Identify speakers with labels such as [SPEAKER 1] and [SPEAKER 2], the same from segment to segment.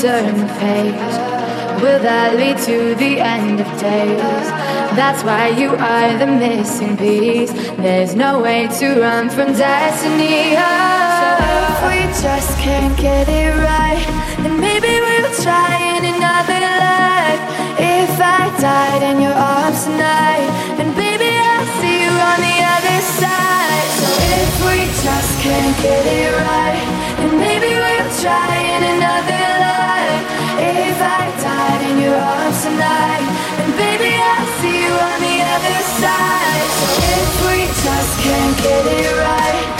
[SPEAKER 1] turn the page, will that lead to the end of days? That's why you are the missing piece. There's no way to run from destiny. Oh. So if we just can't get it right, then maybe we'll try in another life. If I died in your arms tonight, then baby I'll see you on the other side. So if we just can't get it right, then maybe we'll try in another side. If we just can't get it right,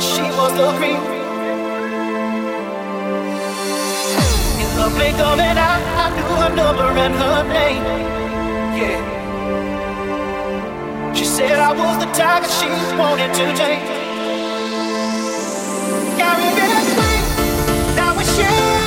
[SPEAKER 2] she was the queen. In the blink of an eye, I knew her number and her name. Yeah. She said I was the tiger she wanted to take. Caribbean queen, now we're sharing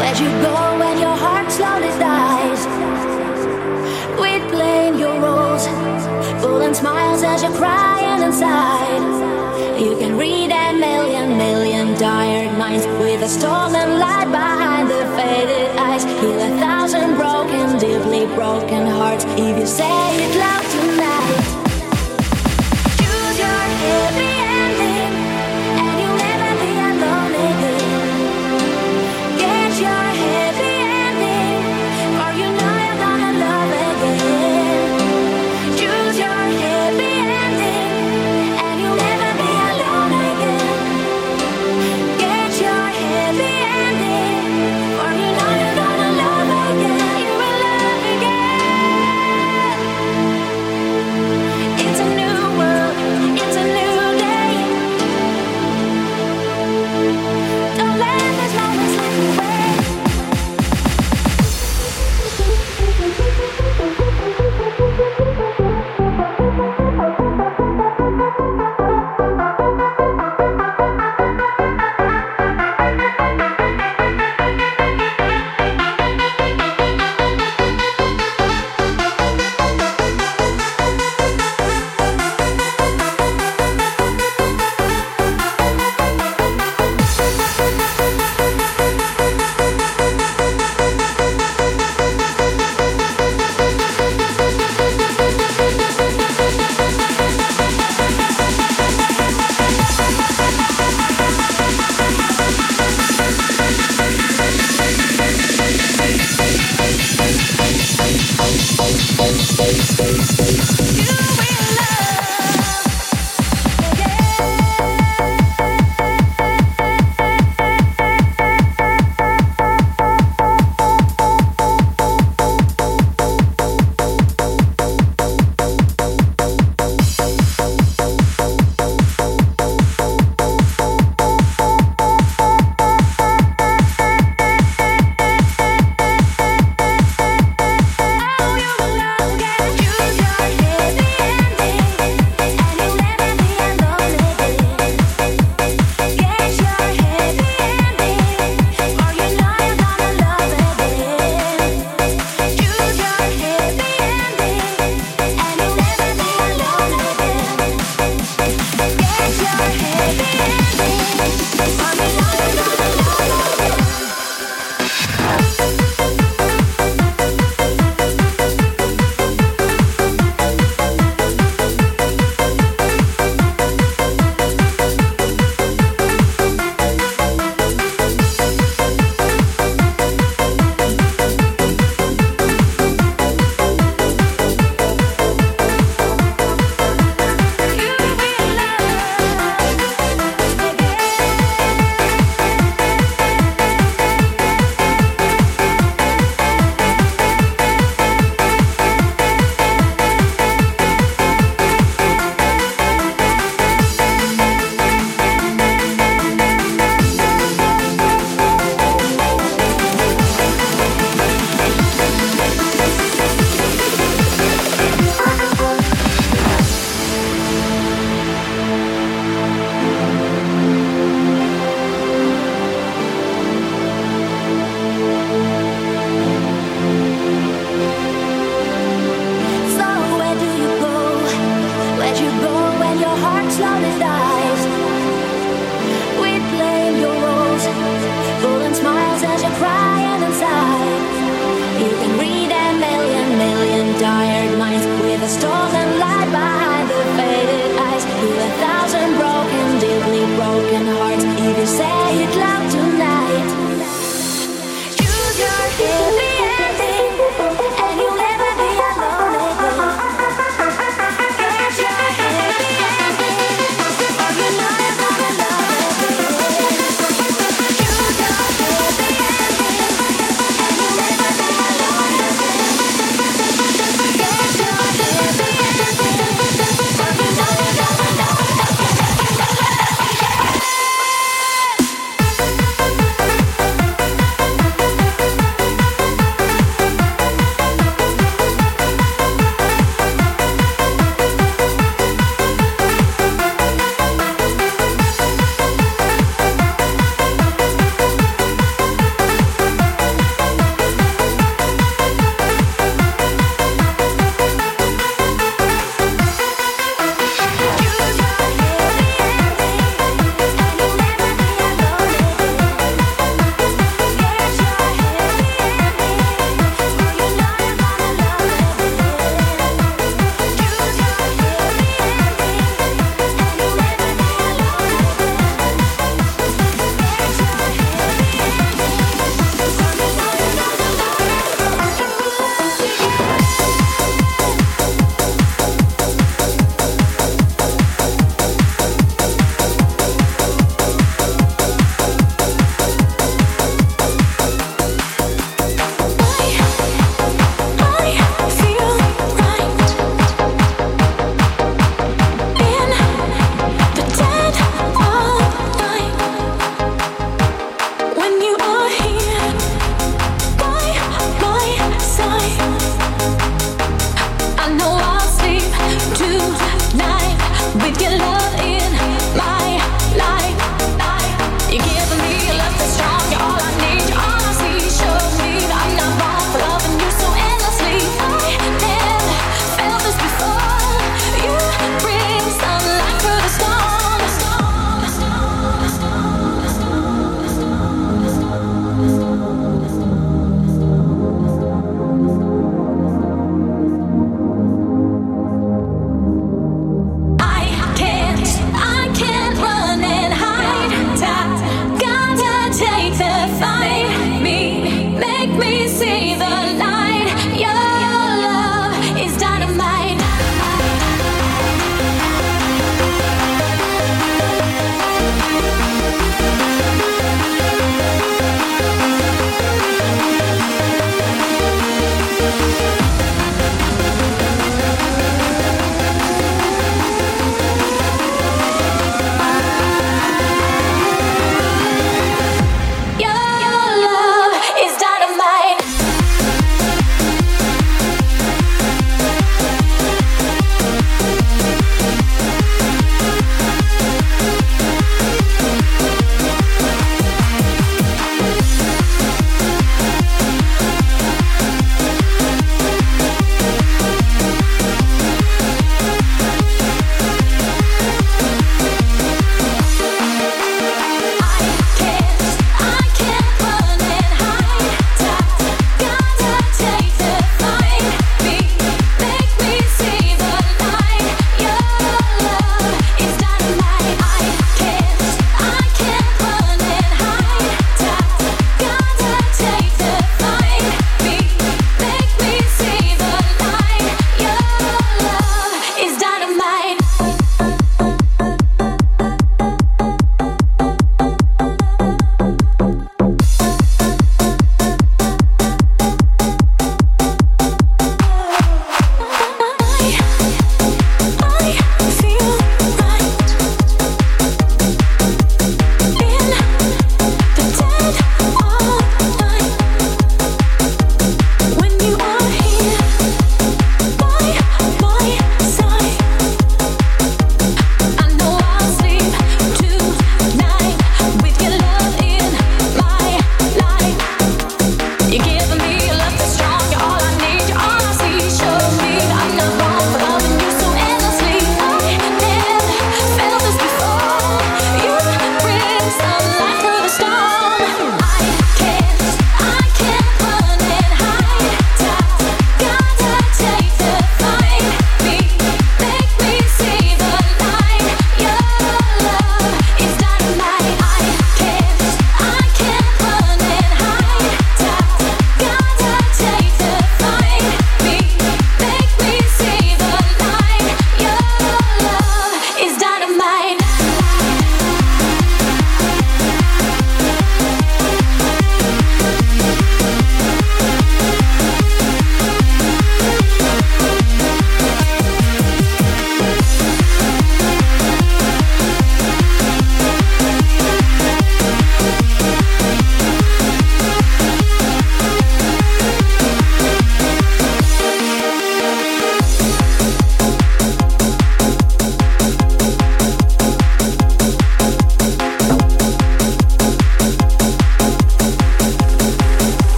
[SPEAKER 2] Where'd you go when your heart slowly dies? Quit playing your roles, pulling smiles as you're crying inside. You can read a million, million tired minds with a stolen light behind the faded eyes. Heal a thousand broken, deeply broken hearts if you say it loud
[SPEAKER 3] tonight. Bye.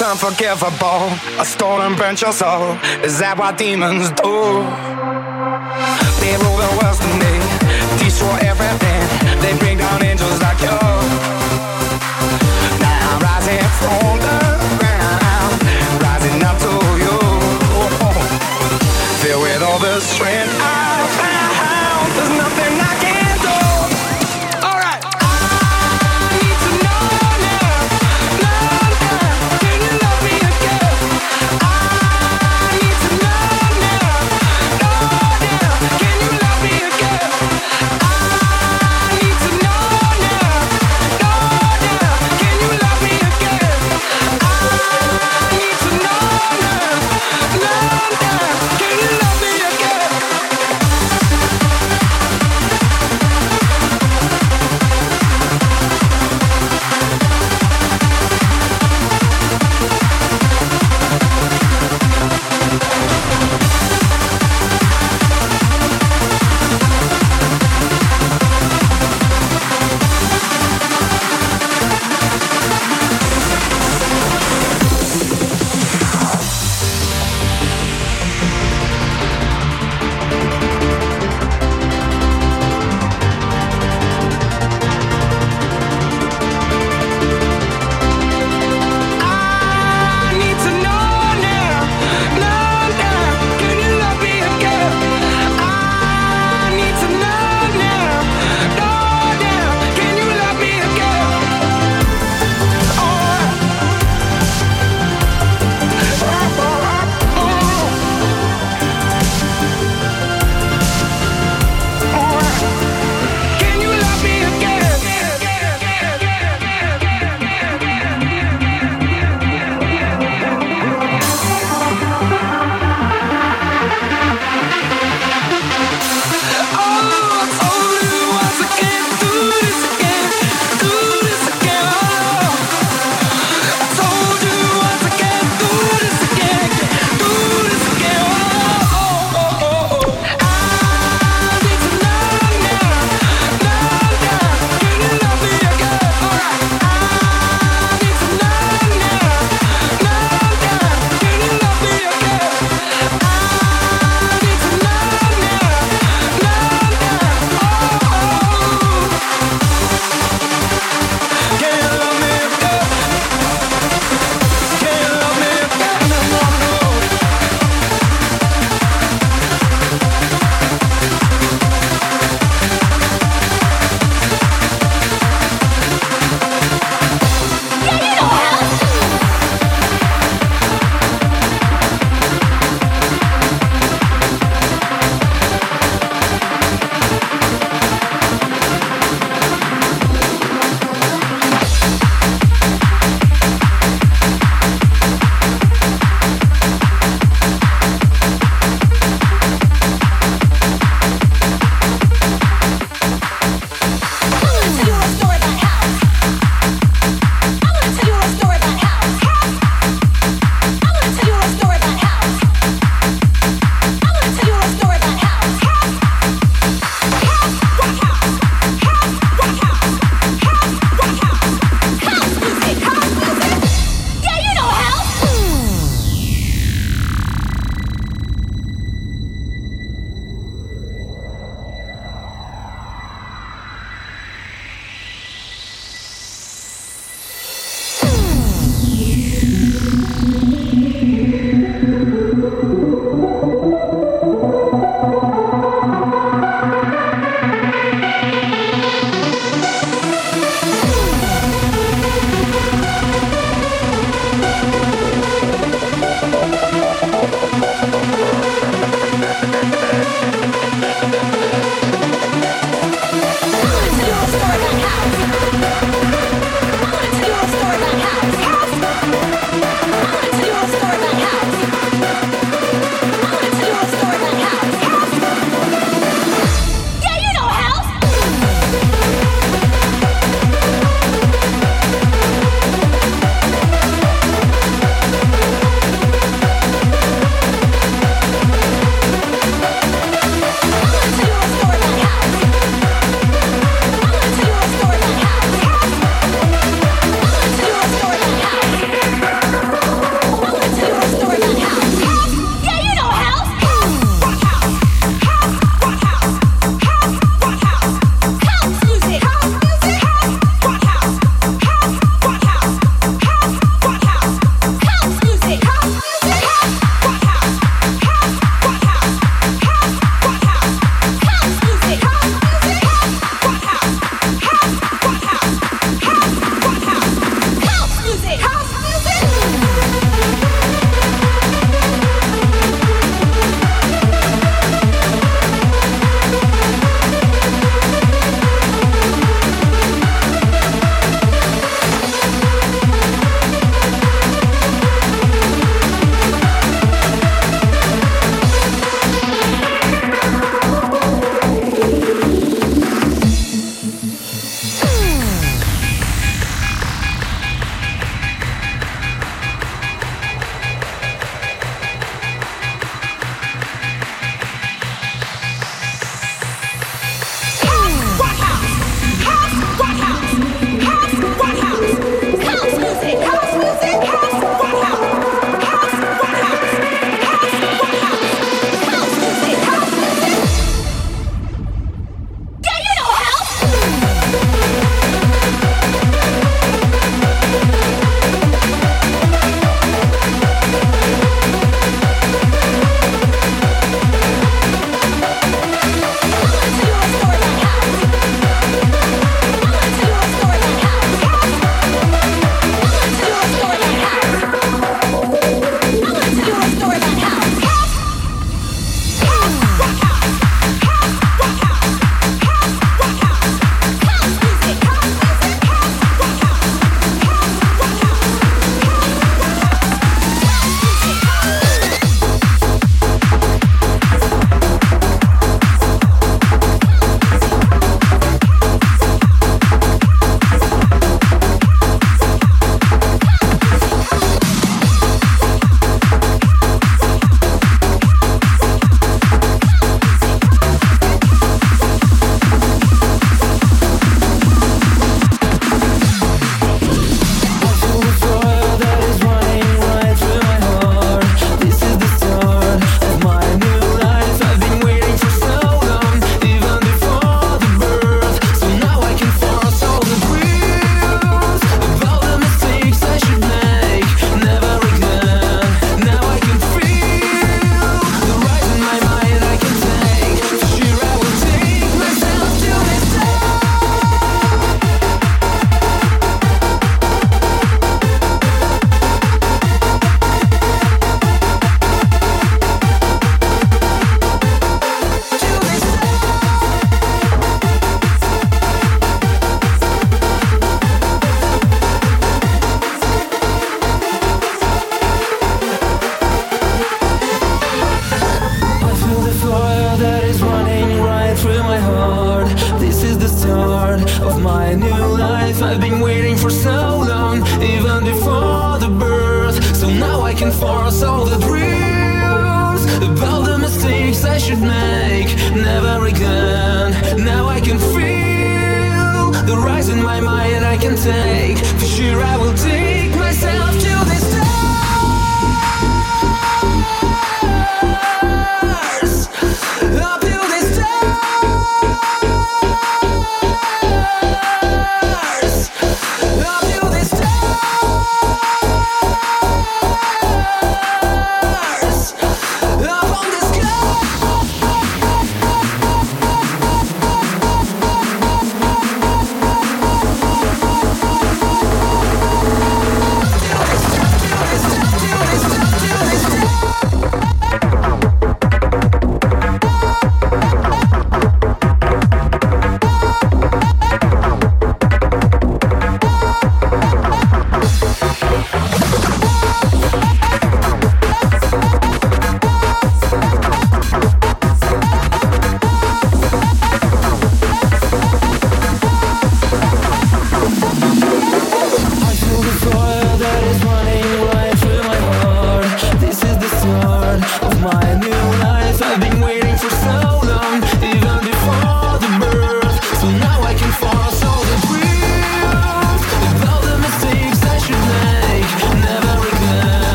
[SPEAKER 3] Unforgivable. A stolen burnt your soul. Is that what demons do? They rule the world to me, destroy everything. They bring down angels like you.